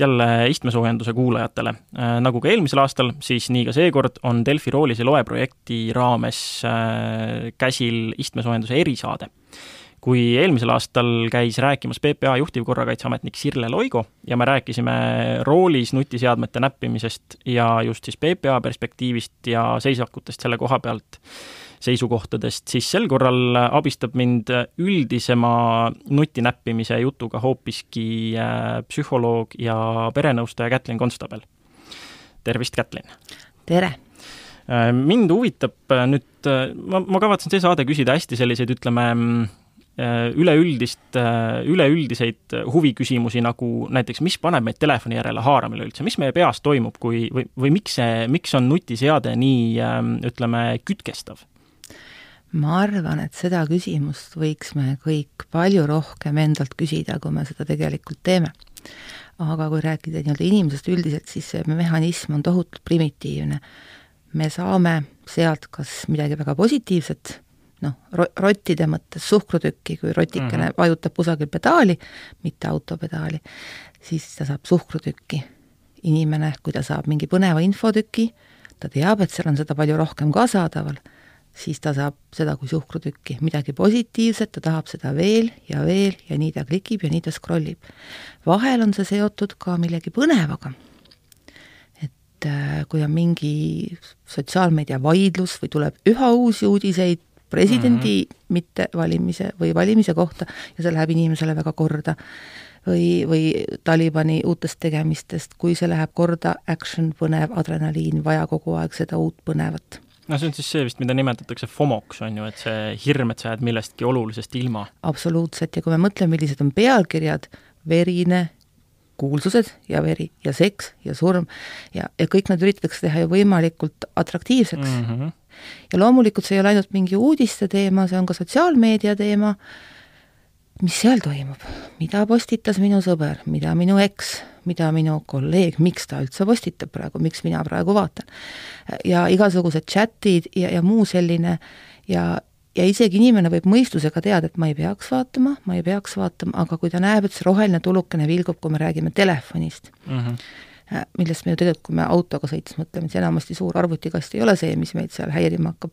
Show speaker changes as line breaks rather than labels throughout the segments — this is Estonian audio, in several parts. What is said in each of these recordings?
jälle istmesoojenduse kuulajatele. Nagu ka eelmisel aastal, siis nii ka seekord on Delfi roolis ja loe projekti raames käsil istmesoojenduse erisaade kui eelmisel aastal käis rääkimas PPA juhtivkorrakaitseametnik Sirle Loigo ja me rääkisime roolis nutiseadmete näppimisest ja just siis PPA perspektiivist ja seisakutest selle koha pealt, seisukohtadest, siis sel korral abistab mind üldisema nutinäppimise jutuga hoopiski äh, psühholoog ja perenõustaja Kätlin Konstabel. tervist, Kätlin!
tere!
Äh, mind huvitab äh, nüüd, ma, ma kavatsen see saade küsida hästi selliseid, ütleme, Äh, üleüldist, üleüldiseid huviküsimusi, nagu näiteks, mis paneb meid telefoni järele haaramile üldse, mis meie peas toimub, kui, või, või miks see, miks on nutiseade nii ütleme, kütkestav?
Ma arvan, et seda küsimust võiks me kõik palju rohkem endalt küsida, kui me seda tegelikult teeme. aga kui rääkida nii-öelda inimesest üldiselt, siis see mehhanism on tohutult primitiivne. me saame sealt kas midagi väga positiivset, noh, rottide mõttes suhkrutükki, kui rotikene mm -hmm. vajutab kusagil pedaali, mitte autopedaali, siis ta saab suhkrutükki. inimene, kui ta saab mingi põneva infotüki, ta teab, et seal on seda palju rohkem ka saadaval, siis ta saab seda kui suhkrutükki, midagi positiivset, ta tahab seda veel ja veel ja nii ta klikib ja nii ta scrollib. vahel on see seotud ka millegi põnevaga et äh, kui on mingi sotsiaalmeedia vaidlus või tuleb üha uusi uudiseid presidendi mm -hmm. mittevalimise või valimise kohta ja see läheb inimesele väga korda. või, või Talibani uutest tegemistest, kui see läheb korda, action, põnev, adrenaliin, vaja kogu aeg seda uut põnevat
no see on siis see vist, mida nimetatakse FOMO-ks, on ju, et see hirm, et sa jääd millestki olulisest ilma.
absoluutselt, ja kui me mõtleme, millised on pealkirjad, verine, kuulsused ja veri ja seks ja surm ja, ja kõik need üritatakse teha ju võimalikult atraktiivseks mm. -hmm ja loomulikult see ei ole ainult mingi uudiste teema, see on ka sotsiaalmeedia teema, mis seal toimub, mida postitas minu sõber, mida minu eks, mida minu kolleeg, miks ta üldse postitab praegu, miks mina praegu vaatan. ja igasugused chatid ja, ja muu selline. Ja, ja isegi inimene võib mõistusega teada, et ma ei peaks vaatama, ma ei peaks vaatama, aga kui ta näeb, et see roheline tulukene vilgub, kui me räägime telefonist mm, -hmm millest me ju tegelikult, kui me autoga sõites mõtleme, siis enamasti suur arvutikast ei ole see, mis meid seal häirima hakkab,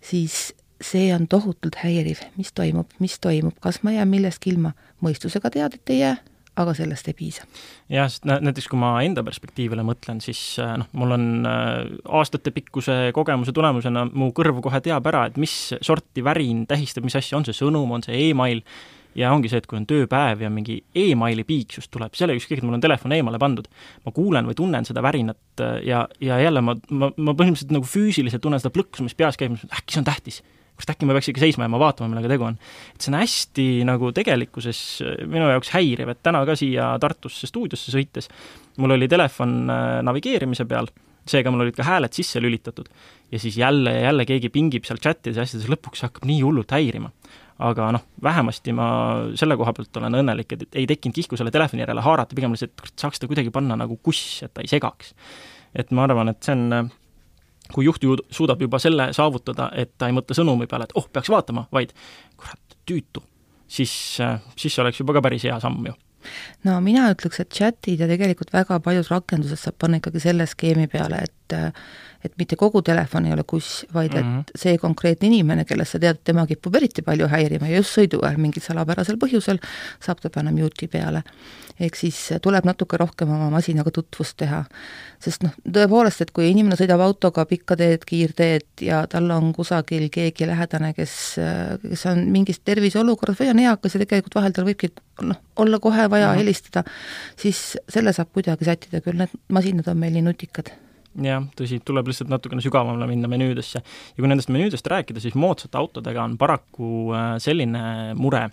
siis see on tohutult häiriv, mis toimub, mis toimub, kas ma jään millestki ilma, mõistusega tead, et ei jää, aga sellest ei piisa.
jah, sest näiteks kui ma enda perspektiivile mõtlen, siis äh, noh, mul on äh, aastatepikkuse kogemuse tulemusena mu kõrv kohe teab ära, et mis sorti värin tähistab mis asja, on. See sõnum, on see email, ja ongi see, et kui on tööpäev ja mingi emaili piiksus tuleb, ole ükskõik, et mul on telefon eemale pandud, ma kuulen või tunnen seda värinat äh, ja, ja jälle ma, ma, ma põhimõtteliselt nagu füüsiliselt tunnen seda plõksu, mis peas käib, äkki see on tähtis. Kas äkki ma peaks ikka seisma jääma, vaatama, millega tegu on. et see on hästi nagu tegelikkuses äh, minu jaoks häiriv, et täna ka siia Tartusse stuudiosse sõites mul oli telefon äh, navigeerimise peal, seega mul olid ka hääled sisse lülitatud. ja siis jälle ja jälle keegi pingib seal chatides ja asjades, lõpuks hakkab nii hullult häirima aga noh, vähemasti ma selle koha pealt olen õnnelik, et ei tekkinud kihku selle telefoni järele haarata, pigem lihtsalt, saaks ta kuidagi panna nagu kuss, et ta ei segaks. et ma arvan, et see on, kui juht ju suudab juba selle saavutada, et ta ei mõtle sõnumi peale, et oh, peaks vaatama, vaid kurat, tüütu, siis, siis see oleks juba ka päris hea samm ju.
No mina ütleks, et chatid ja tegelikult väga paljud rakendused saab panna ikkagi selle skeemi peale, et et mitte kogu telefon ei ole kuss, vaid mm -hmm. et see konkreetne inimene, kellest sa tead, et tema kipub eriti palju häirima ja just sõidu ajal mingil salapärasel põhjusel, saab ta panna mute'i peale. ehk siis tuleb natuke rohkem oma masinaga tutvust teha. sest noh, tõepoolest, et kui inimene sõidab autoga pikka teed, kiirteed ja tal on kusagil keegi lähedane, kes, kes on mingis terviseolukorras või on eakas ja tegelikult vahel tal võibki noh, olla kohe vaja mm -hmm. helistada, siis selle saab kuidagi sättida, küll need masinad on meil nii nutikad
jah, tõsi, tuleb lihtsalt natukene sügavamale minna menüüdesse. ja kui nendest menüüdest rääkida, siis moodsate autodega on paraku äh, selline mure,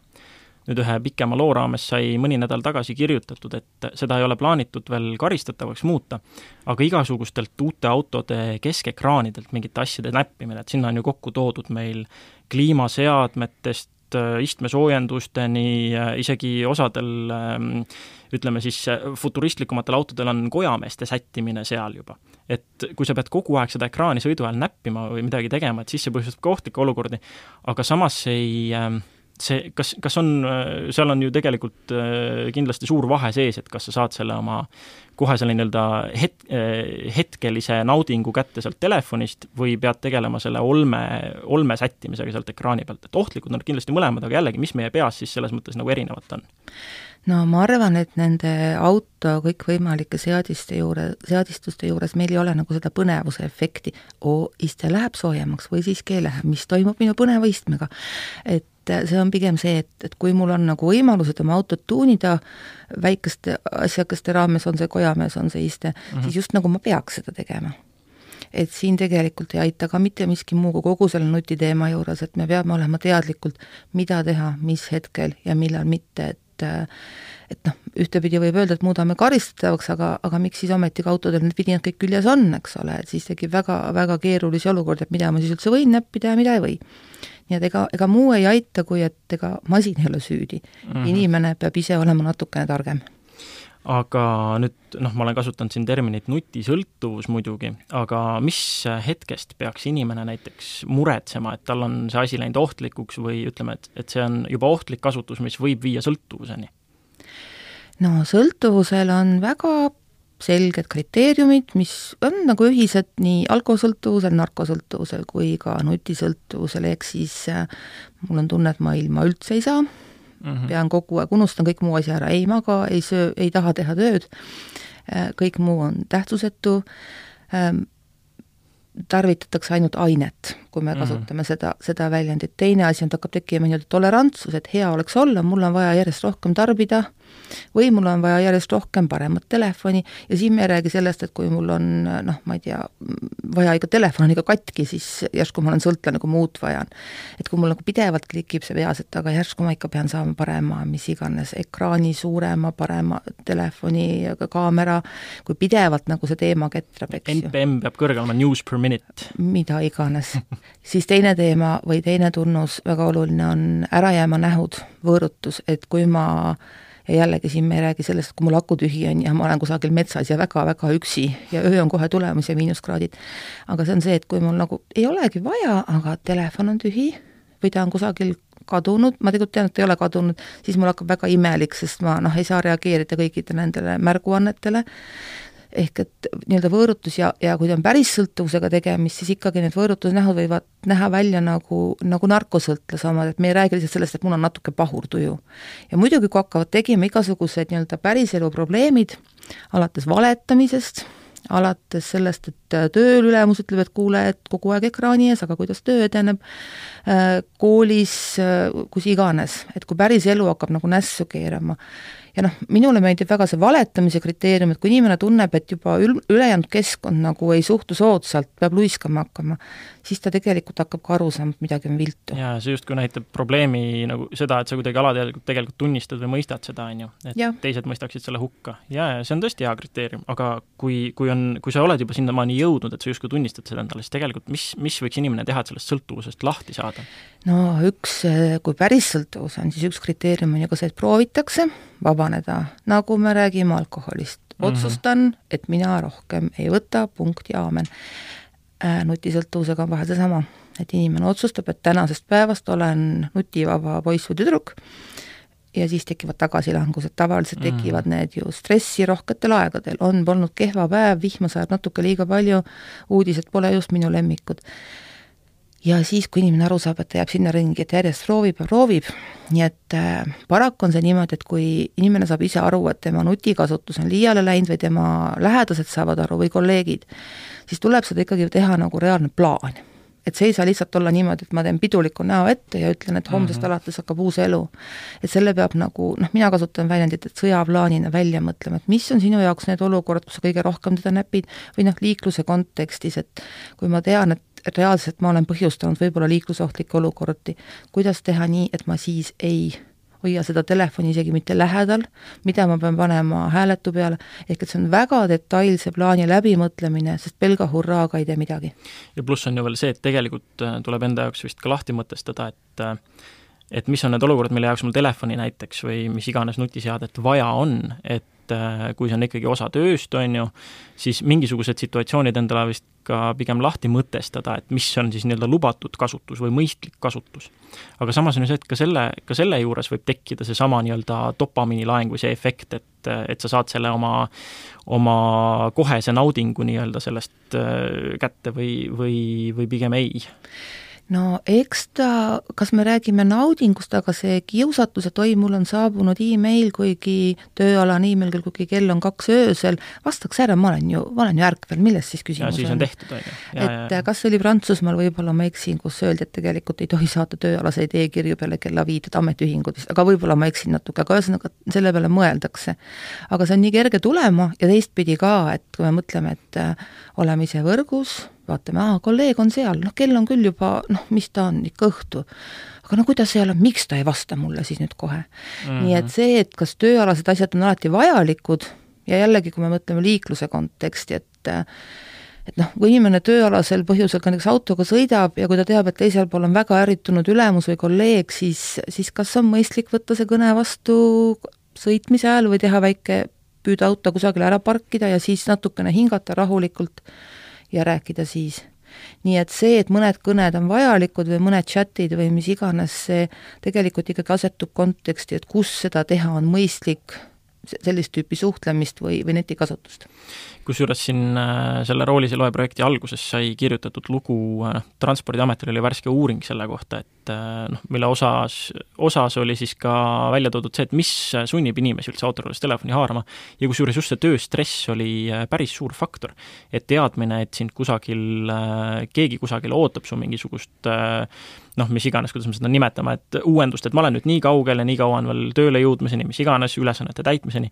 nüüd ühe pikema loo raames sai mõni nädal tagasi kirjutatud, et seda ei ole plaanitud veel karistatavaks muuta, aga igasugustelt uute autode keskekraanidelt mingite asjade näppimine, et sinna on ju kokku toodud meil kliimaseadmetest istmesoojendusteni, äh, isegi osadel ähm, ütleme siis futuristlikumatel autodel on kojameeste sättimine seal juba. Et kui sa pead kogu aeg seda ekraani sõidu ajal näppima või midagi tegema, et siis see põhjustab ka ohtlikke olukordi, aga samas ei, ähm, see, kas, kas on, seal on ju tegelikult kindlasti suur vahe sees, et kas sa saad selle oma kohe selle nii-öelda het-, hetkelise naudingu kätte sealt telefonist või pead tegelema selle olme, olme sättimisega sealt ekraani pealt, et ohtlikud on kindlasti mõlemad, aga jällegi, mis meie peas siis selles mõttes nagu erinevat on?
no ma arvan, et nende auto kõikvõimalike seadiste juure, seadistuste juures meil ei ole nagu seda põnevuse efekti, oo, iste läheb soojemaks või siiski ei lähe, mis toimub minu põneva istmega. et see on pigem see, et, et kui mul on nagu võimalused oma autot tuunida väikeste asjakeste raames, on see kojamees, on see iste mm, -hmm. siis just nagu ma peaks seda tegema et siin tegelikult ei aita ka mitte miski muu kui kogu selle nutiteema juures, et me peame olema teadlikult, mida teha, mis hetkel ja millal mitte, et et noh, ühtepidi võib öelda, et muudame karistatavaks, aga, aga miks siis ometigi autodel need vidinad kõik küljes on, eks ole, et siis tekib väga, väga keerulisi olukordi, et mida ma siis üldse võin näppida ja mida ei või. Nii et ega, ega muu ei aita, kui et ega masin ei ole süüdi mm. -hmm. inimene peab ise olema natukene targem
aga nüüd noh, ma olen kasutanud siin terminit nutisõltuvus muidugi, aga mis hetkest peaks inimene näiteks muretsema, et tal on see asi läinud ohtlikuks või ütleme, et, et see on juba ohtlik kasutus, mis võib viia sõltuvuseni?
no sõltuvusel on väga selged kriteeriumid, mis on nagu ühised nii alkoholsõltuvusel, narkosõltuvusel kui ka nutisõltuvusel, ehk siis äh, mul on tunne, et ma ilma üldse ei saa mm, -hmm. pean kogu aeg, unustan kõik muu asja ära, ei maga, ei söö, ei taha teha tööd, äh, kõik muu on tähtsusetu, ähm, tarvitatakse ainult ainet, kui me mhm. kasutame mm -hmm. seda, seda väljendit, teine asi on, et hakkab tekkima nii-öelda tolerantsus, et hea oleks olla, mul on vaja järjest rohkem tarbida, või mul on vaja järjest rohkem paremat telefoni ja siin me ei räägi sellest, et kui mul on noh, ma ei tea, vaja ikka telefon on ikka katki, siis järsku ma olen sõltlane, kui ma uut vajan. et kui mul nagu pidevalt klikib see peas, et aga järsku ma ikka pean saama parema, mis iganes, ekraani suurema, parema telefoni, kaamera, kui pidevalt nagu see teema ketrab, eks
ju. NPM peab kõrgem olema, news per minute.
mida iganes siis teine teema või teine tunnus, väga oluline on ära jääma nähud, võõrutus, et kui ma ja jällegi siin me ei räägi sellest, kui mul aku tühi on ja ma olen kusagil metsas ja väga-väga üksi ja öö on kohe tulemas ja miinuskraadid. aga see on see, et kui mul nagu ei olegi vaja, aga telefon on tühi või ta on kusagil kadunud, ma tegelikult tean, et ei ole kadunud, siis mul hakkab väga imelik, sest ma noh, ei saa reageerida kõikidele nendele märguannetele, ehk et nii-öelda võõrutus ja, ja kui on päris sõltuvusega tegemist, siis ikkagi need võõrutusnähud võivad näha välja nagu, nagu narkosõltlase omad, et me ei räägi lihtsalt sellest, et mul on natuke pahur tuju. ja muidugi, kui hakkavad tegema igasugused nii-öelda päriselu probleemid, alates valetamisest, alates sellest, et tööl ülemus ütleb, et kuule, et kogu aeg ekraani ees, aga kuidas töö edeneb, äh, koolis, äh, kus iganes, et kui päris elu hakkab nagu nässu keerama ja noh, minule meeldib väga see valetamise kriteerium, et kui inimene tunneb, et juba ül-, ülejäänud keskkond nagu ei suhtu soodsalt, peab luiskama hakkama, siis ta tegelikult hakkab ka aru saama, et midagi on viltu.
jaa, see justkui näitab probleemi nagu seda, et sa kuidagi alateadlikult tegelikult tunnistad või mõistad seda, on ju, et ja. teised mõistaksid selle hukka. jaa, ja see on tõesti hea kriteerium, aga kui, kui on, kui sa oled juba sinnamaani jõudnud, et sa justkui tunnistad seda endale, siis tegelikult mis, mis võiks inimene teha, et sellest sõltuvusest lahti saada?
no üks, kui päris sõltuvus on, siis üks kriteerium on ju ka see, et proovitakse vabaneda, nagu me räägime alkoholist. Mhm. otsustan mm, -hmm. et mina rohkem ei võta, punkt ja aamen äh,. nutisõltuvusega on vahel seesama, et inimene otsustab, et tänasest päevast olen nutivaba poiss või tüdruk ja siis tekivad tagasilangused, tavaliselt mm. tekivad need ju stressirohketel aegadel, on polnud kehva päev, vihma sajab natuke liiga palju, uudised pole just minu lemmikud ja siis, kui inimene aru saab, et ta jääb sinna ringi, et järjest proovib ja proovib, nii et äh, paraku on see niimoodi, et kui inimene saab ise aru, et tema nutikasutus on liiale läinud või tema lähedased saavad aru või kolleegid, siis tuleb seda ikkagi teha nagu reaalne plaan. et see ei saa lihtsalt olla niimoodi, et ma teen piduliku näo ette ja ütlen, et homsest mm -hmm. alates hakkab uus elu. et selle peab nagu, noh, mina kasutan väljendit, et sõjaplaanina välja mõtlema, et mis on sinu jaoks need olukorrad, kus sa kõige rohkem teda näpid, või noh, liikluse kontekstis, et kui ma tean, et reaalselt ma olen põhjustanud võib-olla liiklusohtlikke olukordi, kuidas teha nii, et ma siis ei hoia seda telefoni isegi mitte lähedal, mida ma pean panema hääletu peale, ehk et see on väga detailse plaani läbimõtlemine, sest pelga hurraaga ei tee midagi.
ja pluss on ju veel see, et tegelikult äh, tuleb enda jaoks vist ka lahti mõtestada, et äh, et mis on need olukorrad, mille jaoks mul telefoni näiteks või mis iganes nutiseadet vaja on, et äh, kui see on ikkagi osa tööst, on ju, siis mingisugused situatsioonid endale vist ka pigem lahti mõtestada, et mis on siis nii-öelda lubatud kasutus või mõistlik kasutus. aga samas on ju see, et ka selle, ka selle juures võib tekkida seesama nii-öelda dopamiinilaeng või see efekt, et, et sa saad selle oma, oma kohese naudingu nii-öelda sellest äh, kätte või, või, või pigem ei
no eks ta, kas me räägime naudingust, aga see kiusatus, et oi, mul on saabunud email, kuigi tööalane email küll, kuigi kell on kaks öösel, vastaks ära, ma olen ju, ma olen ju ärkvel, milles siis küsimus
ja, siis on? on tehtud, on ju.
et ja. kas see oli Prantsusmaal, võib-olla ma eksin, kus öeldi, et tegelikult ei tohi saata tööalaseid e-kirju peale kella viit, et ametiühingud vist, aga võib-olla ma eksin natuke, aga ühesõnaga selle peale mõeldakse. aga see on nii kerge tulema ja teistpidi ka, et kui me mõtleme, et äh, oleme ise võrgus, vaatame, aa, kolleeg on seal, noh, kell on küll juba noh, mis ta on, ikka õhtu. aga no kuidas seal on, miks ta ei vasta mulle siis nüüd kohe mm? -hmm. nii et see, et kas tööalased asjad on alati vajalikud ja jällegi, kui me mõtleme liikluse konteksti, et et noh, kui inimene tööalasel põhjusel ka näiteks autoga sõidab ja kui ta teab, et teisel pool on väga ärritunud ülemus või kolleeg, siis, siis kas on mõistlik võtta see kõne vastu sõitmise ajal või teha väike, püüda auto kusagile ära parkida ja siis natukene hingata rahulikult ja rääkida siis. nii et see, et mõned kõned on vajalikud või mõned chatid või mis iganes, see tegelikult ikkagi asetub konteksti, et kus seda teha on mõistlik, sellist tüüpi suhtlemist või, või netikasutust
kusjuures siin äh, selle Roolise loe projekti alguses sai kirjutatud lugu, äh, Transpordiametil oli värske uuring selle kohta, et äh, noh, mille osas, osas oli siis ka välja toodud see, et mis sunnib inimesi üldse autoroolist telefoni haarama ja kusjuures just see tööstress oli päris suur faktor. et teadmine, et sind kusagil, keegi kusagil ootab su mingisugust noh, mis iganes, kuidas me seda nimetame, et uuendust, et ma olen nüüd nii kaugel ja nii kaua on veel tööle jõudmiseni, mis iganes, ülesannete täitmiseni,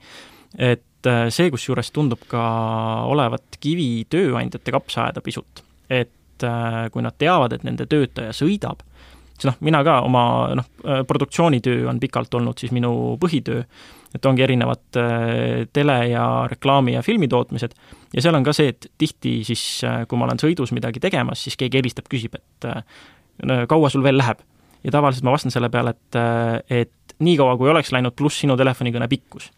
et äh, see kusjuures tundub ka olevat kivi tööandjate kapsaaeda pisut. et äh, kui nad teavad, et nende töötaja sõidab, siis noh, mina ka oma noh, äh, produktsioonitöö on pikalt olnud siis minu põhitöö, et ongi erinevad tele- ja reklaami- ja filmitootmised, ja seal on ka see, et tihti siis, kui ma olen sõidus midagi tegemas, siis keegi helistab, küsib, et kaua sul veel läheb. ja tavaliselt ma vastan selle peale, et, et niikaua, kui oleks läinud, pluss sinu telefonikõne pikkus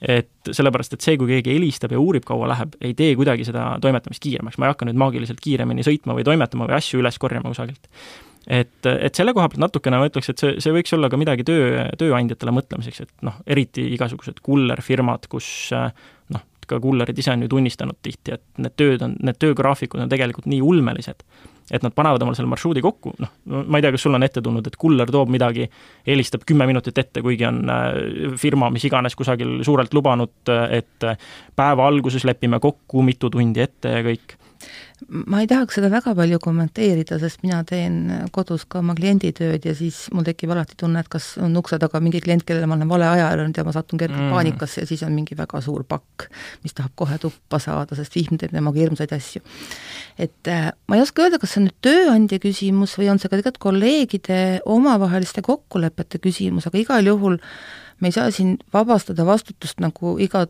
et sellepärast, et see, kui keegi helistab ja uurib, kaua läheb, ei tee kuidagi seda toimetamist kiiremaks, ma ei hakka nüüd maagiliselt kiiremini sõitma või toimetama või asju üles korjama kusagilt. et, et selle koha pealt natukene ma ütleks, et see, see võiks olla ka midagi töö, tööandjatele mõtlemiseks, et noh, eriti igasugused kullerfirmad, kus noh, ka kullerid ise on ju tunnistanud tihti, et need tööd on, need töögraafikud on tegelikult nii ulmelised, et nad panevad omale selle marsruudi kokku, noh, ma ei tea, kas sul on ette tulnud, et kuller toob midagi, helistab kümme minutit ette, kuigi on äh, firma mis iganes kusagil suurelt lubanud, et päeva alguses lepime kokku mitu tundi ette ja kõik
ma ei tahaks seda väga palju kommenteerida, sest mina teen kodus ka oma klienditööd ja siis mul tekib alati tunne, et kas on ukse taga mingi klient, kellele ma olen vale aja öelnud ja ma satun kergelt mm. paanikasse ja siis on mingi väga suur pakk, mis tahab kohe tuppa saada, sest vihm teeb temaga hirmsaid asju. et äh, ma ei oska öelda, kas see on nüüd tööandja küsimus või on see ka tegelikult kolleegide omavaheliste kokkulepete küsimus, aga igal juhul me ei saa siin vabastada vastutust nagu iga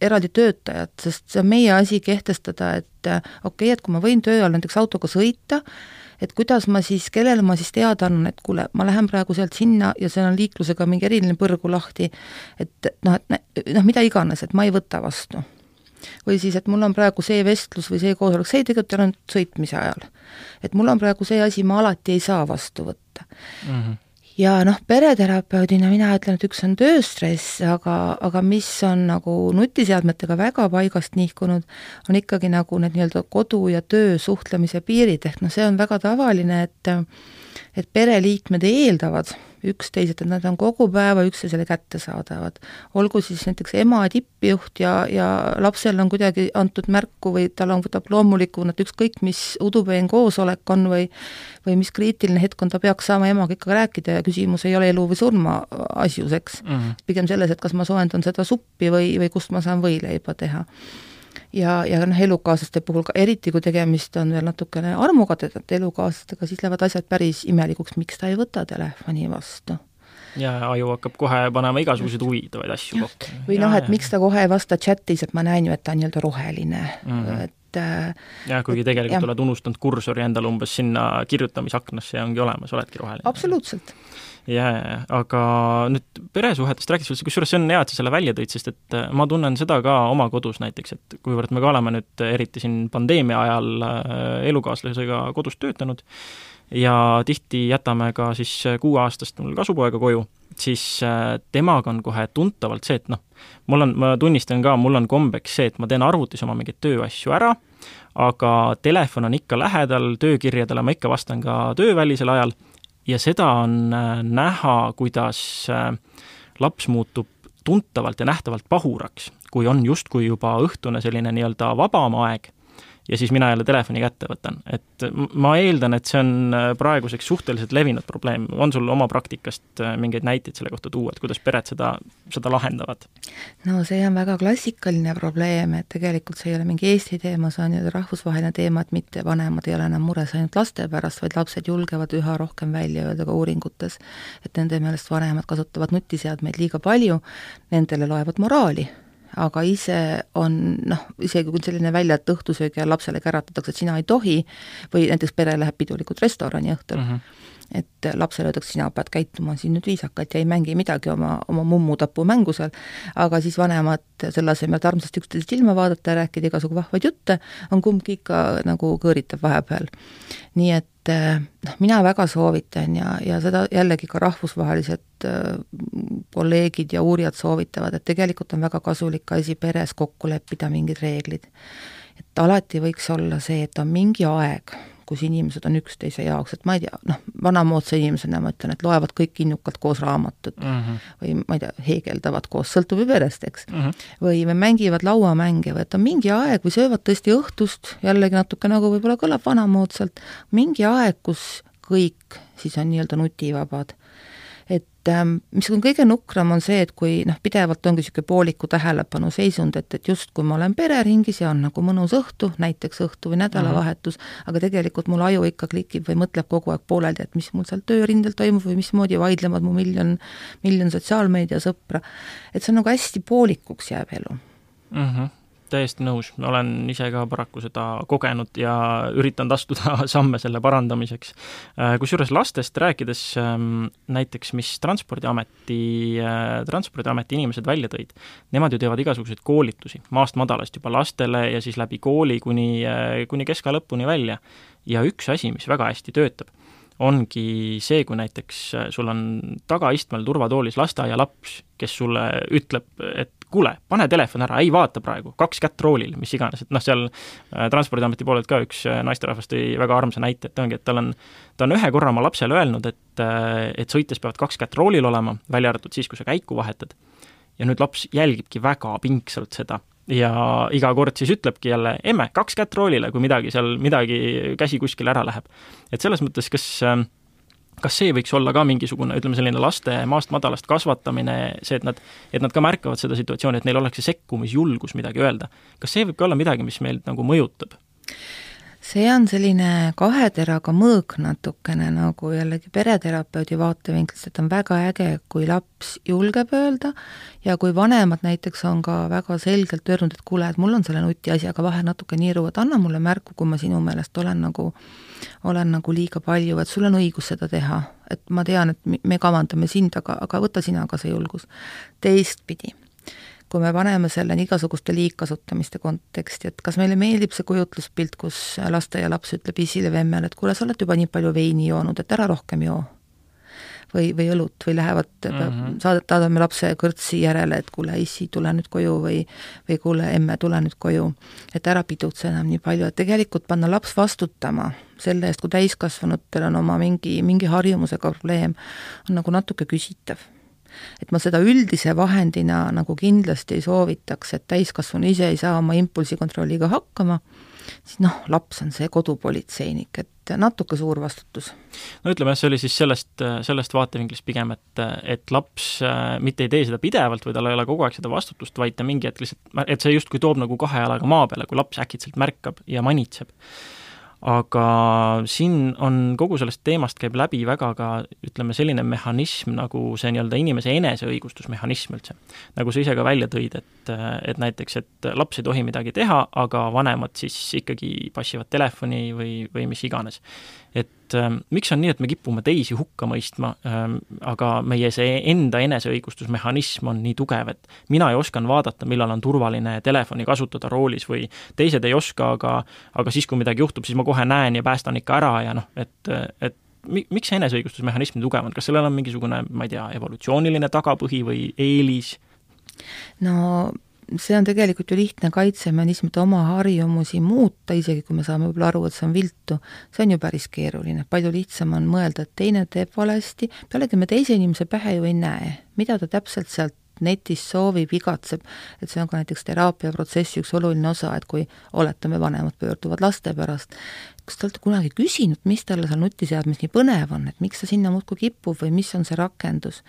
eraldi töötajat, sest see on meie asi kehtestada, et okei okay,, et kui ma võin töö ajal näiteks autoga sõita, et kuidas ma siis, kellele ma siis teada annan, et kuule, ma lähen praegu sealt sinna ja seal on liiklusega mingi eriline põrgu lahti, et noh, et noh, mida iganes, et ma ei võta vastu. või siis, et mul on praegu see vestlus või see koosolek, see tegelikult ei ole nüüd sõitmise ajal. et mul on praegu see asi, ma alati ei saa vastu võtta mm. -hmm ja noh, pereterapeudina mina ütlen, et üks on tööstress, aga, aga mis on nagu nutiseadmetega väga paigast nihkunud, on ikkagi nagu need nii-öelda kodu ja töö suhtlemise piirid, ehk noh, see on väga tavaline, et et pereliikmed eeldavad üksteiselt, et nad on kogu päeva üksteisele kättesaadavad. olgu siis näiteks ema tippjuht ja, ja lapsel on kuidagi antud märku või tal on, võtab loomulikuna, et ükskõik, mis udupeen koosolek on või või mis kriitiline hetk on, ta peaks saama emaga ikka rääkida ja küsimus ei ole elu või surma asjus, eks mm. -hmm. pigem selles, et kas ma soojendan seda suppi või, või kust ma saan võileiba teha ja, ja noh, elukaaslaste puhul ka eriti, kui tegemist on veel natukene armukadedate elukaaslastega, siis lähevad asjad päris imelikuks, miks ta ei võta telefoni vastu.
Ja aju hakkab kohe panema igasuguseid huvitavaid asju kokku.
või noh, et miks ta kohe ei vasta chatis, et ma näen ju, et ta on nii-öelda roheline. Mm, -hmm. et äh,
jah, kuigi tegelikult oled unustanud kursori endale umbes sinna kirjutamisaknasse ja ongi olemas, oledki roheline.
absoluutselt
jaa, jaa, aga nüüd peresuhetest rääkides, kusjuures see on hea, et sa selle välja tõid, sest et äh, ma tunnen seda ka oma kodus näiteks, et kuivõrd me ka oleme nüüd eriti siin pandeemia ajal elukaaslasega kodus töötanud, ja tihti jätame ka siis kuueaastast mul kasupoega koju siis äh, temaga on kohe tuntavalt see, et noh, mul on, ma tunnistan ka, mul on kombeks see, et ma teen arvutis oma mingeid tööasju ära, aga telefon on ikka lähedal, töökirjadele ma ikka vastan ka töövälisel ajal ja seda on äh, näha, kuidas äh, laps muutub tuntavalt ja nähtavalt pahuraks, kui on justkui juba õhtune selline nii-öelda vabam aeg ja siis mina jälle telefoni kätte võtan. et ma eeldan, et see on äh, praeguseks suhteliselt levinud probleem, on sul oma praktikast äh, mingeid näiteid selle kohta tuua, et kuidas pered seda, seda lahendavad?
no see on väga klassikaline probleem, et tegelikult see ei ole mingi Eesti teema, see on ju rahvusvaheline teema, et mitte vanemad ei ole enam mures ainult laste pärast, vaid lapsed julgevad üha rohkem välja öelda ka uuringutes, et nende meelest vanemad kasutavad nutiseadmeid liiga palju, nendele loevad moraali aga ise on noh, isegi kui selline välja, et õhtusöögi ajal lapsele käratatakse, et sina ei tohi, või näiteks pere läheb pidulikult restorani õhtul mm, -hmm et lapsele öeldakse, sina pead käituma siin nüüd viisakalt ja ei mängi midagi oma, oma mummutapu mängu seal, aga siis vanemad selle asemel, et armsasti üksteist silma vaadata ja rääkida igasugu vahvaid jutte, on kumbki ikka nagu kõõritab vahepeal. nii et et noh, mina väga soovitan ja, ja seda jällegi ka rahvusvahelised äh, kolleegid ja uurijad soovitavad, et tegelikult on väga kasulik asi peres kokku leppida mingid reeglid. et alati võiks olla see, et on mingi aeg, kus inimesed on üksteise jaoks, et ma ei tea, noh, vanamoodsa inimesena ma ütlen, et loevad kõik innukalt koos raamatut mm -hmm. või ma ei tea, heegeldavad koos, sõltub ju perest, eks mm. -hmm. või, mängivad lauamänge või et on mingi aeg või söövad tõesti õhtust, jällegi natuke nagu võib-olla kõlab vanamoodsalt, mingi aeg, kus kõik siis on nii-öelda nutivabad et ähm, mis on kõige nukram, on see, et kui noh, pidevalt ongi niisugune pooliku tähelepanu seisund, et, et justkui ma olen pereringis ja on nagu mõnus õhtu, näiteks õhtu või nädalavahetus mm, -hmm. aga tegelikult mul aju ikka klikib või mõtleb kogu aeg pooleldi, et mis mul seal töörindel toimub või mismoodi vaidlevad mu miljon, miljon sotsiaalmeediasõpra. et see on nagu hästi poolikuks jääb elu
mm. -hmm täiesti nõus, olen ise ka paraku seda kogenud ja üritanud astuda samme selle parandamiseks. Äh, kusjuures lastest rääkides ähm, näiteks, mis Transpordiameti, äh, Transpordiameti inimesed välja tõid, nemad ju teevad igasuguseid koolitusi maast madalast juba lastele ja siis läbi kooli kuni, äh, kuni keska lõpuni välja. ja üks asi, mis väga hästi töötab, ongi see, kui näiteks sul on tagaistmel turvatoolis lasteaialaps, kes sulle ütleb, et kuule, pane telefon ära, ei vaata praegu, kaks kätt roolil, mis iganes, et noh, seal äh, Transpordiameti poolelt ka üks äh, naisterahvas tõi väga armsa näite, et ongi, et tal on, ta on ühe korra oma lapsele öelnud, et äh, et sõites peavad kaks kätt roolil olema, välja arvatud siis, kui sa käiku vahetad. ja nüüd laps jälgibki väga pingsalt seda ja iga kord siis ütlebki jälle, emme, kaks kätt roolile, kui midagi seal, midagi, käsi kuskile ära läheb. et selles mõttes, kas äh, kas see võiks olla ka mingisugune, ütleme, selline laste maast madalast kasvatamine, see, et nad, et nad ka märkavad seda situatsiooni, et neil oleks see sekkumisjulgus midagi öelda. kas see võib ka olla midagi, mis meid nagu mõjutab?
See on selline kahe teraga mõõk natukene nagu jällegi pereterapeudi vaatevinklist, et on väga äge, kui laps julgeb öelda ja kui vanemad näiteks on ka väga selgelt öelnud, et kuule, et mul on selle nutiasjaga vahel natuke niru, et anna mulle märku, kui ma sinu meelest olen nagu, olen nagu liiga palju, et sul on õigus seda teha. et ma tean, et me kavandame sind, aga, aga võta sina ka see julgus. teistpidi kui me paneme selle igasuguste liigkasutamiste konteksti, et kas meile meeldib see kujutluspilt, kus lasteaialaps ütleb isile või emmele, et kuule, sa oled juba nii palju veini joonud, et ära rohkem joo. või, või õlut või lähevad mm, -hmm. saadame lapse kõrtsi järele, et kuule, issi, tule nüüd koju või või kuule, emme, tule nüüd koju. et ära pidutse enam nii palju, et tegelikult panna laps vastutama selle eest, kui täiskasvanutel on oma mingi, mingi harjumusega probleem, on nagu natuke küsitav et ma seda üldise vahendina nagu kindlasti ei soovitaks, et täiskasvanu ise ei saa oma impulsikontrolliga hakkama, siis noh, laps on see kodupolitseinik, et natuke suur vastutus.
no ütleme see oli siis sellest, sellest vaatevinklist pigem, et, et laps äh, mitte ei tee seda pidevalt või tal ei ole kogu aeg seda vastutust, vaid ta mingi hetk lihtsalt, et see justkui toob nagu kahe jalaga maa peale, kui laps äkitselt märkab ja manitseb aga siin on, kogu sellest teemast käib läbi väga ka ütleme, selline mehhanism nagu see nii-öelda inimese eneseõigustusmehhanism üldse. nagu sa ise ka välja tõid, et, et näiteks, et laps ei tohi midagi teha, aga vanemad siis ikkagi passivad telefoni või, või mis iganes. Et ähm, miks on nii, et me kipume teisi hukka mõistma ähm,, aga meie see enda eneseõigustusmehhanism on nii tugev, et mina ju oskan vaadata, millal on turvaline telefoni kasutada roolis või teised ei oska, aga aga siis, kui midagi juhtub, siis ma kohe näen ja päästan ikka ära ja noh, et, et mi-, miks see eneseõigustusmehhanism nii tugev on, kas sellel on mingisugune, ma ei tea, evolutsiooniline tagapõhi või eelis?
no see on tegelikult ju lihtne kaitsemehhanism, et oma harjumusi muuta, isegi kui me saame võib-olla aru, et see on viltu, see on ju päris keeruline. palju lihtsam on mõelda, et teine teeb valesti, pealegi me teise inimese pähe ju ei näe, mida ta täpselt sealt netis soovib, igatseb, et see on ka näiteks teraapiaprotsessi üks oluline osa, et kui oletame, vanemad pöörduvad laste pärast, kas te olete kunagi küsinud, mis talle seal nutiseadmes nii põnev on, et miks ta sinna muudkui kipub või mis on see rakendus?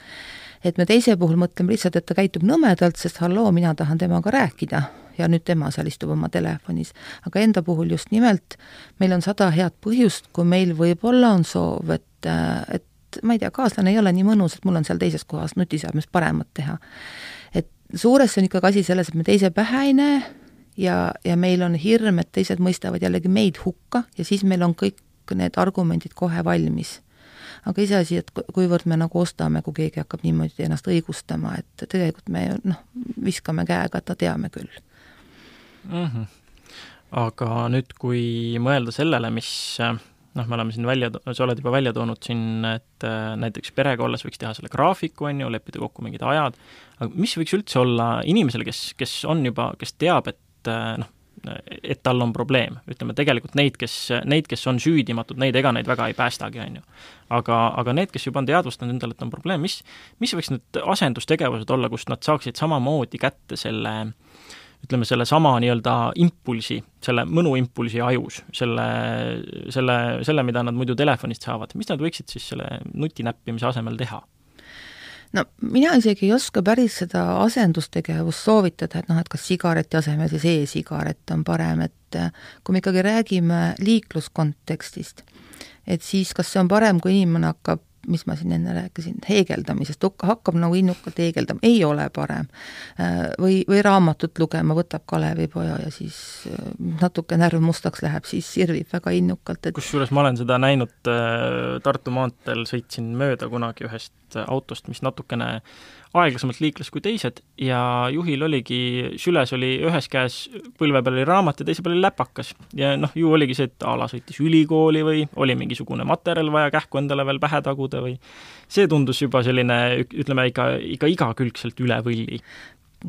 Et me teise puhul mõtleme lihtsalt, et ta käitub nõmedalt, sest halloo, mina tahan temaga rääkida ja nüüd tema seal istub oma telefonis. aga enda puhul just nimelt meil on sada head põhjust, kui meil võib-olla on soov, et, et ma ei tea, kaaslane ei ole nii mõnus, et mul on seal teises kohas nutiseadmes paremat teha. et suuresti on ikkagi asi selles, et me teise pähe ei näe ja, ja meil on hirm, et teised mõistavad jällegi meid hukka ja siis meil on kõik need argumendid kohe valmis. Aga iseasi, et kuivõrd me nagu ostame, kui keegi hakkab niimoodi ennast õigustama, et tegelikult me noh, viskame käega, et teame küll
mm. -hmm. aga nüüd, kui mõelda sellele, mis noh, me oleme siin välja, sa oled juba välja toonud siin, et äh, näiteks perega olles võiks teha selle graafiku, on ju, leppida kokku mingid ajad, aga mis võiks üldse olla inimesele, kes, kes on juba, kes teab, et äh, noh, et tal on probleem, ütleme tegelikult neid, kes, neid, kes on süüdimatud, neid, ega neid väga ei päästagi, on ju. aga, aga need, kes juba on teadvustanud endale, et on probleem, mis, mis võiks need asendustegevused olla, kust nad saaksid samamoodi kätte selle ütleme, sellesama nii-öelda impulsi, selle mõnuimpulsi ajus, selle, selle, selle, mida nad muidu telefonist saavad, mis nad võiksid siis selle nutinäppimise asemel teha?
No mina isegi ei oska päris seda asendustegevust soovitada, et noh, et kas sigareti asemel siis e-sigaret on parem, et kui me ikkagi räägime liikluskontekstist, et siis kas see on parem, kui inimene hakkab mis ma siin enne rääkisin, heegeldamisest, hakkab nagu innukalt heegeldama, ei ole parem. Äh, või, või raamatut lugema, võtab Kalevipoja ja siis äh, natuke närv mustaks läheb, siis sirvib väga innukalt,
et kusjuures ma olen seda näinud äh, Tartu maanteel, sõitsin mööda kunagi ühest autost, mis natukene aeglasemalt liikles kui teised ja juhil oligi, süles oli ühes käes, põlve peal oli raamat ja teise peal oli läpakas. ja noh, ju oligi see, et a la sõitis ülikooli või oli mingisugune materjal vaja kähku endale veel pähe taguda või see tundus juba selline, ütleme ikka, ikka igakülgselt üle võlli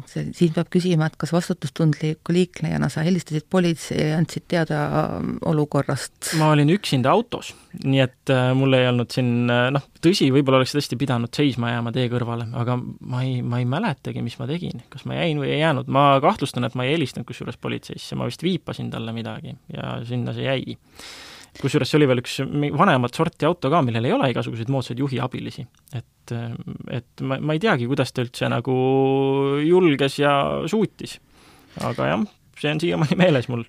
see, siin peab küsima, et kas vastutustundliku liiklejana sa helistasid politsei ja andsid teada ähm, olukorrast?
ma olin üksinda autos, nii et äh, mul ei olnud siin äh, noh, tõsi, võib-olla oleks tõesti pidanud seisma jääma tee kõrvale, aga ma ei, ma ei mäletagi, mis ma tegin, kas ma jäin või ei jäänud, ma kahtlustan, et ma ei helistanud kusjuures politseisse, ma vist viipasin talle midagi ja sinna see jäi kusjuures see oli veel üks vanemat sorti auto ka, millel ei ole igasuguseid moodsaid juhiabilisi. et, et ma, ma ei teagi, kuidas ta üldse nagu julges ja suutis. aga jah, see on siiamaani meeles mul.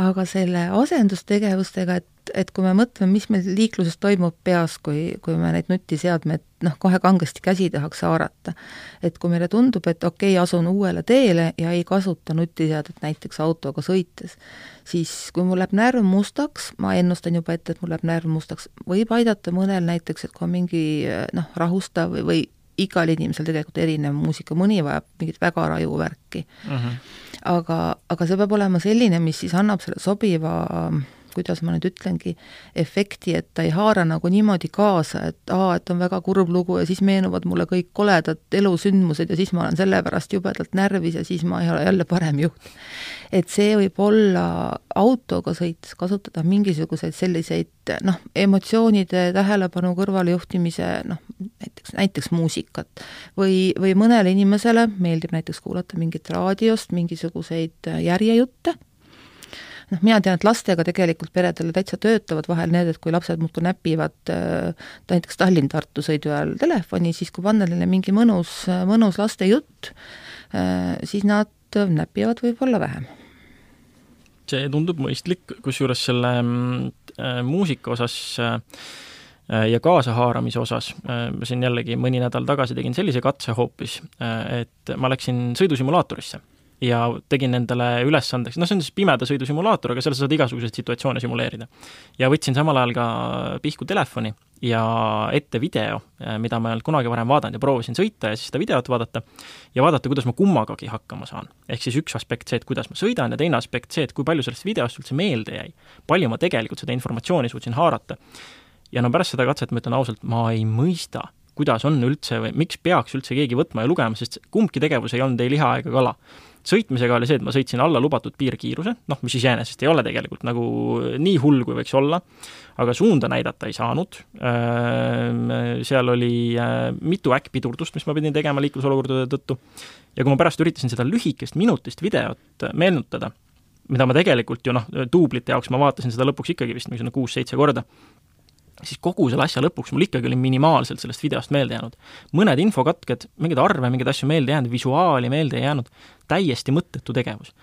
aga selle asendustegevustega, et, et kui me mõtleme, mis meil liikluses toimub peas, kui, kui me neid nutiseadmeid noh, kohe kangesti käsi tahaks haarata. et kui meile tundub, et okei okay,, asun uuele teele ja ei kasuta nutiseadet näiteks autoga sõites, siis kui mul läheb närv mustaks, ma ennustan juba ette, et mul läheb närv mustaks, võib aidata mõnel näiteks, et kui on mingi noh, rahustav või, või igal inimesel tegelikult erinev muusika, mõni vajab mingit väga raju värki uh. Mhm. -huh aga, aga see peab olema selline, mis siis annab selle sobiva kuidas ma nüüd ütlengi, efekti, et ta ei haara nagu niimoodi kaasa, et aa, et on väga kurb lugu ja siis meenuvad mulle kõik koledad elusündmused ja siis ma olen selle pärast jubedalt närvis ja siis ma ei ole jälle parem juht. Et see võib olla autoga sõites kasutada mingisuguseid selliseid noh, emotsioonide tähelepanu kõrvalejuhtimise noh, näiteks, näiteks muusikat. või, või mõnele inimesele meeldib näiteks kuulata mingit raadiost mingisuguseid järjejutte noh, mina tean, et lastega tegelikult peredele täitsa töötavad vahel need, et kui lapsed muudkui näpivad äh, näiteks Tallinn-Tartu sõidu ajal telefoni, siis kui panna neile mingi mõnus, mõnus lastejutt äh,, siis nad näpivad võib-olla vähem
see tundub mõistlik, kusjuures selle äh, muusika osas äh, ja kaasahaaramise osas, ma siin jällegi mõni nädal tagasi tegin sellise katse hoopis, et ma läksin sõidusimulaatorisse ja tegin endale ülesandeks, noh, see on siis pimeda sõidu simulaator, aga seal sa saad igasuguseid situatsioone simuleerida. ja võtsin samal ajal ka pihku telefoni ja ette video, mida ma ei olnud kunagi varem vaadanud ja proovisin sõita ja siis seda videot vaadata ja vaadata, kuidas ma kummagagi hakkama saan. ehk siis üks aspekt see, et kuidas ma sõidan ja teine aspekt see, et kui palju sellest videost üldse meelde jäi. palju ma tegelikult seda informatsiooni suutsin haarata. ja no pärast seda katset ma ütlen ausalt, ma ei mõista, kuidas on üldse või miks peaks üldse keegi võtma ja lugema, sest kumbki tegevus ei olnud ei liha ega kala. Sõitmisega oli see, et ma sõitsin alla lubatud piirkiiruse, noh, mis iseenesest ei ole tegelikult nagu nii hull, kui võiks olla, aga suunda näidata ei saanud, seal oli äh, mitu äkkpidurdust, mis ma pidin tegema liiklusolukordade tõttu, ja kui ma pärast üritasin seda lühikest minutist videot meenutada, mida ma tegelikult ju noh, duublite jaoks ma vaatasin seda lõpuks ikkagi vist mingisugune kuus-seitse korda, siis kogu selle asja lõpuks mul ikkagi oli minimaalselt sellest videost meelde jäänud. mõned infokatked, mingeid arve, mingeid asju meelde jäänud, visuaali meelde ei jäänud, täiesti mõttetu tegevus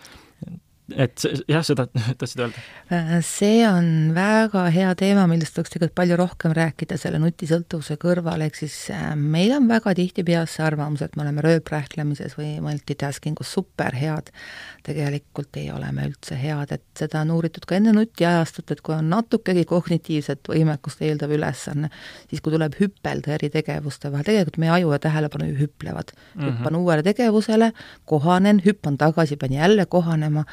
et jah, seda tahtsid öelda?
Äh, see on väga hea teema, millest tuleks tegelikult palju rohkem rääkida selle nutisõltuvuse kõrval, ehk siis äh, meil on väga tihti peas see arvamus, et me oleme rööprähklemises või multitasking us superhead. tegelikult ei ole me üldse head, et seda on uuritud ka enne nutiajastut, et kui on natukegi kognitiivset võimekust eeldav ülesanne, siis kui tuleb hüppelda eri tegevuste vahel, tegelikult meie aju ja tähelepanu ju hüplevad mm. -hmm. hüppan uuele tegevusele, kohanen, hüppan tagasi, pean jälle kohanema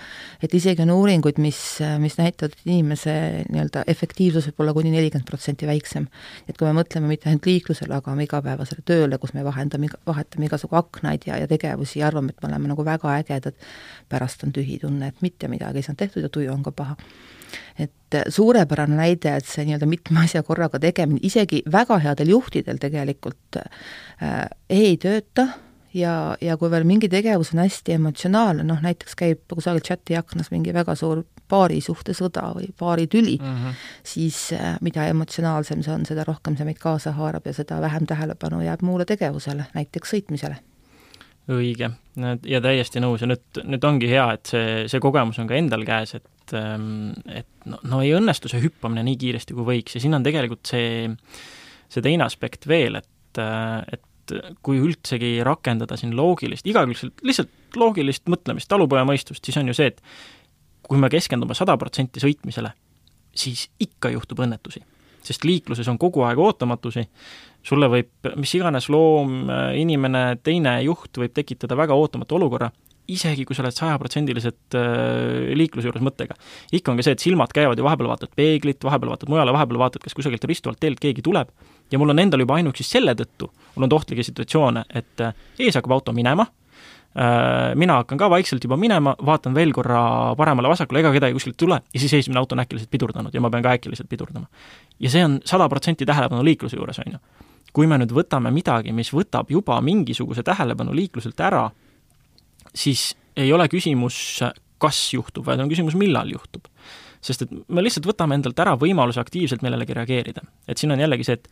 et isegi on uuringuid, mis, mis näitavad, et inimese nii-öelda efektiivsus võib olla kuni nelikümmend protsenti väiksem. et kui me mõtleme mitte ainult liiklusele, aga igapäevasele tööle, kus me vahendame, vahetame igasugu aknaid ja, ja tegevusi ja arvame, et me oleme nagu väga ägedad, pärast on tühi tunne, et mitte midagi ei saanud tehtud ja tuju on ka paha et suurepärane näide, et see nii-öelda mitme asja korraga tegemine, isegi väga headel juhtidel tegelikult äh, ei tööta ja, ja kui veel mingi tegevus on hästi emotsionaalne, noh näiteks käib kusagil chati aknas mingi väga suur paarisuhtesõda või paaritüli mm, -hmm. siis äh, mida emotsionaalsem see on, seda rohkem see meid kaasa haarab ja seda vähem tähelepanu jääb muule tegevusele, näiteks sõitmisele.
õige, ja täiesti nõus ja nüüd, nüüd ongi hea, et see, see kogemus on ka endal käes, et ähm, et no, no ei õnnestu see hüppamine nii kiiresti, kui võiks ja siin on tegelikult see, see teine aspekt veel, et, äh, et et kui üldsegi rakendada siin loogilist, igakülgselt lihtsalt loogilist mõtlemist, talupojamõistust, siis on ju see, et kui me keskendume sada protsenti sõitmisele, siis ikka juhtub õnnetusi. sest liikluses on kogu aeg ootamatusi, sulle võib mis iganes loom, inimene, teine juht võib tekitada väga ootamatu olukorra isegi kui sa oled sajaprotsendiliselt äh, liikluse juures mõttega. ikka on ka see, et silmad käivad ja vahepeal vaatad peeglit, vahepeal vaatad mujale, vahepeal vaatad, kas kusagilt ristuvalt teelt keegi tuleb, ja mul on endal juba ainuüksi selle tõttu, on ohtlikke situatsioone, et äh, ees hakkab auto minema, äh, mina hakkan ka vaikselt juba minema, vaatan veel korra paremale-vasakule, ega kedagi kuskilt ei tule, ja siis esimene auto on äkiliselt pidurdanud ja ma pean ka äkiliselt pidurdama. ja see on sada protsenti tähelepanu liikluse juures, on ju. kui me nüüd võtame midagi, mis võtab juba mingisuguse tähelepanu liikluselt ära, siis ei ole küsimus, kas juhtub, vaid on küsimus, millal juhtub. sest et me lihtsalt võtame endalt ära võimaluse aktiivselt millelegi reageerida. et siin on jällegi see, et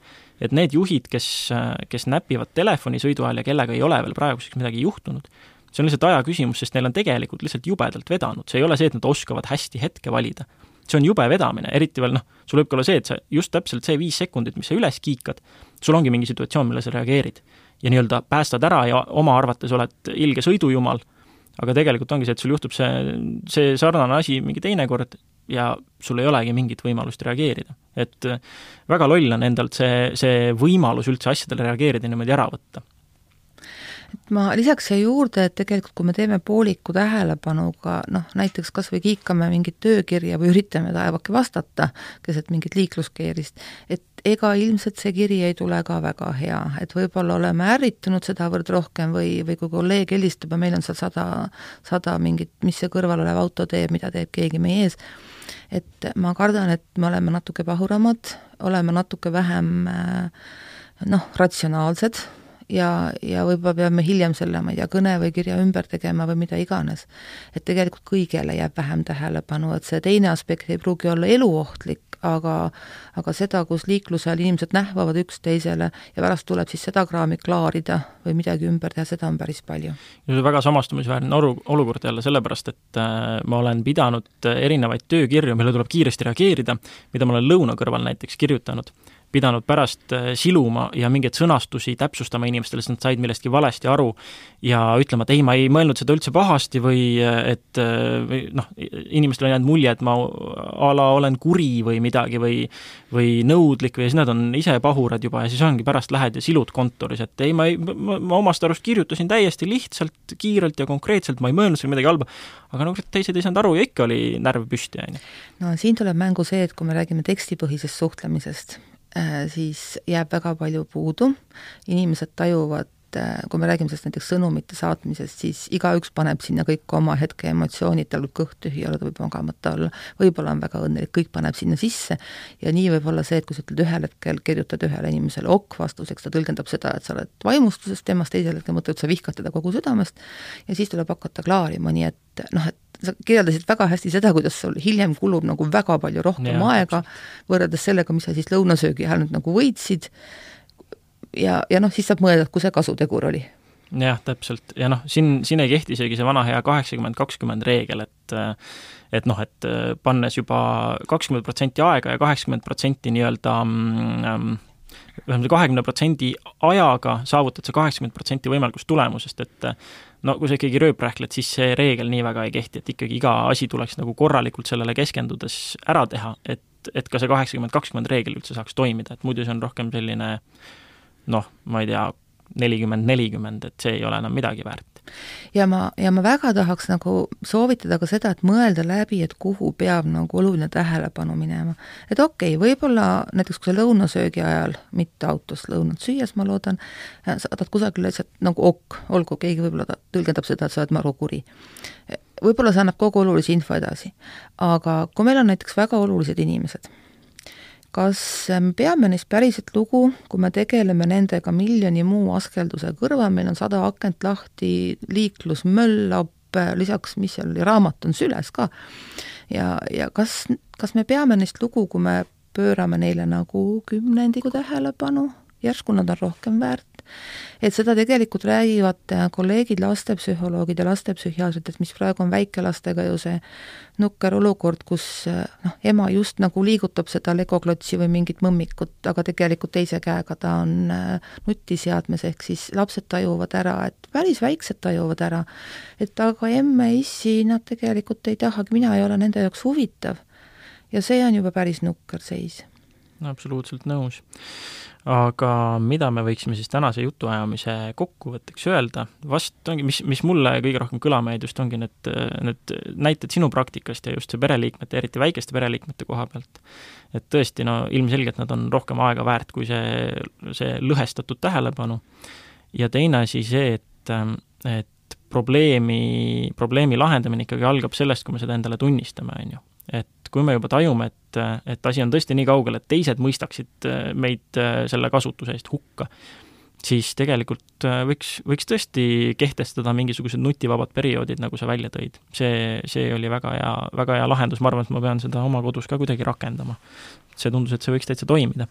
et need juhid, kes, kes näpivad telefoni sõidu ajal ja kellega ei ole veel praeguseks midagi juhtunud, see on lihtsalt aja küsimus, sest neil on tegelikult lihtsalt jubedalt vedanud, see ei ole see, et nad oskavad hästi hetke valida. see on jube vedamine, eriti veel noh, sul võib ka olla see, et sa just täpselt see viis sekundit, mis sa üles kiikad, sul ongi mingi situatsioon, millele sa reageerid ja nii-öelda päästad ära ja oma arvates oled ilge sõidujumal, aga tegelikult ongi see, et sul juhtub see, see sarnane asi mingi teine kord ja sul ei olegi mingit võimalust reageerida. et väga loll on endalt see, see võimalus üldse asjadele reageerida niimoodi ära võtta
et ma lisaks siia juurde, et tegelikult kui me teeme pooliku tähelepanuga, noh näiteks kas või kiikame mingit töökirja või üritame taevake vastata keset mingit liikluskeerist, et ega ilmselt see kiri ei tule ka väga hea, et võib-olla oleme ärritunud sedavõrd rohkem või, või kui kolleeg helistab ja meil on seal sada, sada mingit, mis see kõrval olev auto teeb, mida teeb keegi meie ees, et ma kardan, et me oleme natuke pahuramad, oleme natuke vähem noh, ratsionaalsed ja, ja võib-olla peame hiljem selle, ma ei tea, kõne või kirja ümber tegema või mida iganes. et tegelikult kõigele jääb vähem tähelepanu, et see teine aspekt ei pruugi olla eluohtlik, aga aga seda, kus liikluse ajal inimesed nähvavad üksteisele ja pärast tuleb siis seda kraami klaarida või midagi ümber teha, seda on päris palju.
see on väga samastumisväärne oru-, olukord jälle sellepärast, et äh, ma olen pidanud erinevaid töökirju, millele tuleb kiiresti reageerida, mida ma olen lõuna kõrval näiteks kirjutanud pidanud pärast äh, siluma ja mingeid sõnastusi täpsustama inimestele, sest nad said millestki valesti aru ja ütlema, et ei, ma ei mõelnud seda üldse pahasti või äh, et äh, noh, inimestel on jäänud mulje, et ma a la olen kuri või midagi või või nõudlik või siis nad on ise pahurad juba ja siis ongi pärast lähed ja silud kontoris, et ei, ma ei, ma, ma omast arust kirjutasin täiesti lihtsalt, kiirelt ja konkreetselt, ma ei mõelnud seal midagi halba, aga no teised ei saanud aru ja ikka oli närv püsti, on ju.
no siin tuleb mängu see, et kui me räägime tekstipõhisest suhtlemisest, siis jääb väga palju puudu, inimesed tajuvad, äh, kui me räägime sellest näiteks sõnumite saatmisest, siis igaüks paneb sinna kõik oma hetke emotsioonid, tal võib kõht tühi olla, ta võib magamata olla, võib-olla on väga õnnelik, kõik paneb sinna sisse. Ja nii võib olla see, et kui sa ütled ühel hetkel, kirjutad ühele inimesele ok vastuseks, ta tõlgendab seda, et sa oled vaimustuses temast, teisel hetkel mõtled, sa vihkad teda kogu südamest ja siis tuleb hakata klaarima, nii et noh, et sa kirjeldasid väga hästi seda, kuidas sul hiljem kulub nagu väga palju rohkem ja, aega võrreldes sellega, mis sa siis lõunasöögi ajal nüüd nagu võitsid. Ja, ja noh, siis saab mõelda, et kus see kasutegur oli.
jah, täpselt, ja noh, siin, siin ei kehti isegi see vana hea kaheksakümmend, kakskümmend reegel, et et noh, et pannes juba kakskümmend protsenti aega ja kaheksakümmend protsenti nii-öelda mm, vähemalt kahekümne protsendi ajaga saavutad sa kaheksakümmend protsenti võimalikust tulemusest, et no kui sa ikkagi rööprähkled, siis see reegel nii väga ei kehti, et ikkagi iga asi tuleks nagu korralikult sellele keskendudes ära teha, et, et ka see kaheksakümmend, kakskümmend reegel üldse saaks toimida, et muidu see on rohkem selline noh, ma ei tea, nelikümmend, nelikümmend, et see ei ole enam midagi väärt
ja ma, ja ma väga tahaks nagu soovitada ka seda, et mõelda läbi, et kuhu peab nagu oluline tähelepanu minema. et okei okay,, võib-olla näiteks kui sa lõunasöögi ajal, mitte autos lõunat süües, ma loodan, saadad kusagile lihtsalt nagu ok, olgu, keegi võib-olla tõlgendab seda, et sa oled maru kuri. võib-olla see annab kogu olulise info edasi. aga kui meil on näiteks väga olulised inimesed kas me peame neist päriselt lugu, kui me tegeleme nendega miljoni muu askelduse kõrval, meil on sada akent lahti, liiklus möllab, lisaks, mis seal oli, raamat on süles ka. ja, ja kas, kas me peame neist lugu, kui me pöörame neile nagu kümnendiku tähelepanu, järsku nad on rohkem väärt, et seda tegelikult räägivad äh, kolleegid, lastepsühholoogid ja lastepsühhiaatrid, et mis praegu on väikelastega ju see nukker olukord, kus äh, noh, ema just nagu liigutab seda legoklotsi või mingit mõmmikut, aga tegelikult teise käega ta on äh, nutiseadmes, ehk siis lapsed tajuvad ära, et päris väiksed tajuvad ära, et aga emme, issi, nad tegelikult ei tahagi, mina ei ole nende jaoks huvitav. ja see on juba päris nukker seis.
Absoluutselt nõus aga mida me võiksime siis tänase jutuajamise kokkuvõtteks öelda, vast ongi, mis, mis mulle kõige rohkem kõlama jäid, just ongi need, need näited sinu praktikast ja just see pereliikmete, eriti väikeste pereliikmete koha pealt. et tõesti, no ilmselgelt nad on rohkem aega väärt kui see, see lõhestatud tähelepanu. ja teine asi see, et, et probleemi, probleemi lahendamine ikkagi algab sellest, kui me seda endale tunnistame, on ju. et kui me juba tajume, et, et asi on tõesti nii kaugel, et teised mõistaksid äh, meid äh, selle kasutuse eest hukka, siis tegelikult äh, võiks, võiks tõesti kehtestada mingisugused nutivabad perioodid, nagu sa välja tõid. see, see oli väga hea, väga hea lahendus, ma arvan, et ma pean seda oma kodus ka kuidagi rakendama. see tundus, et see võiks täitsa toimida.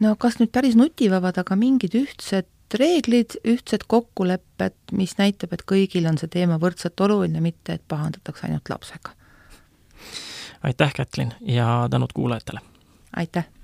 no kas nüüd päris nutivabad, aga mingid ühtsed reeglid, ühtsed kokkulepped, mis näitab, et kõigil on see teema võrdselt oluline, mitte et pahandatakse ainult lapsega
aitäh, Kätlin, ja tänud kuulajatele!
aitäh!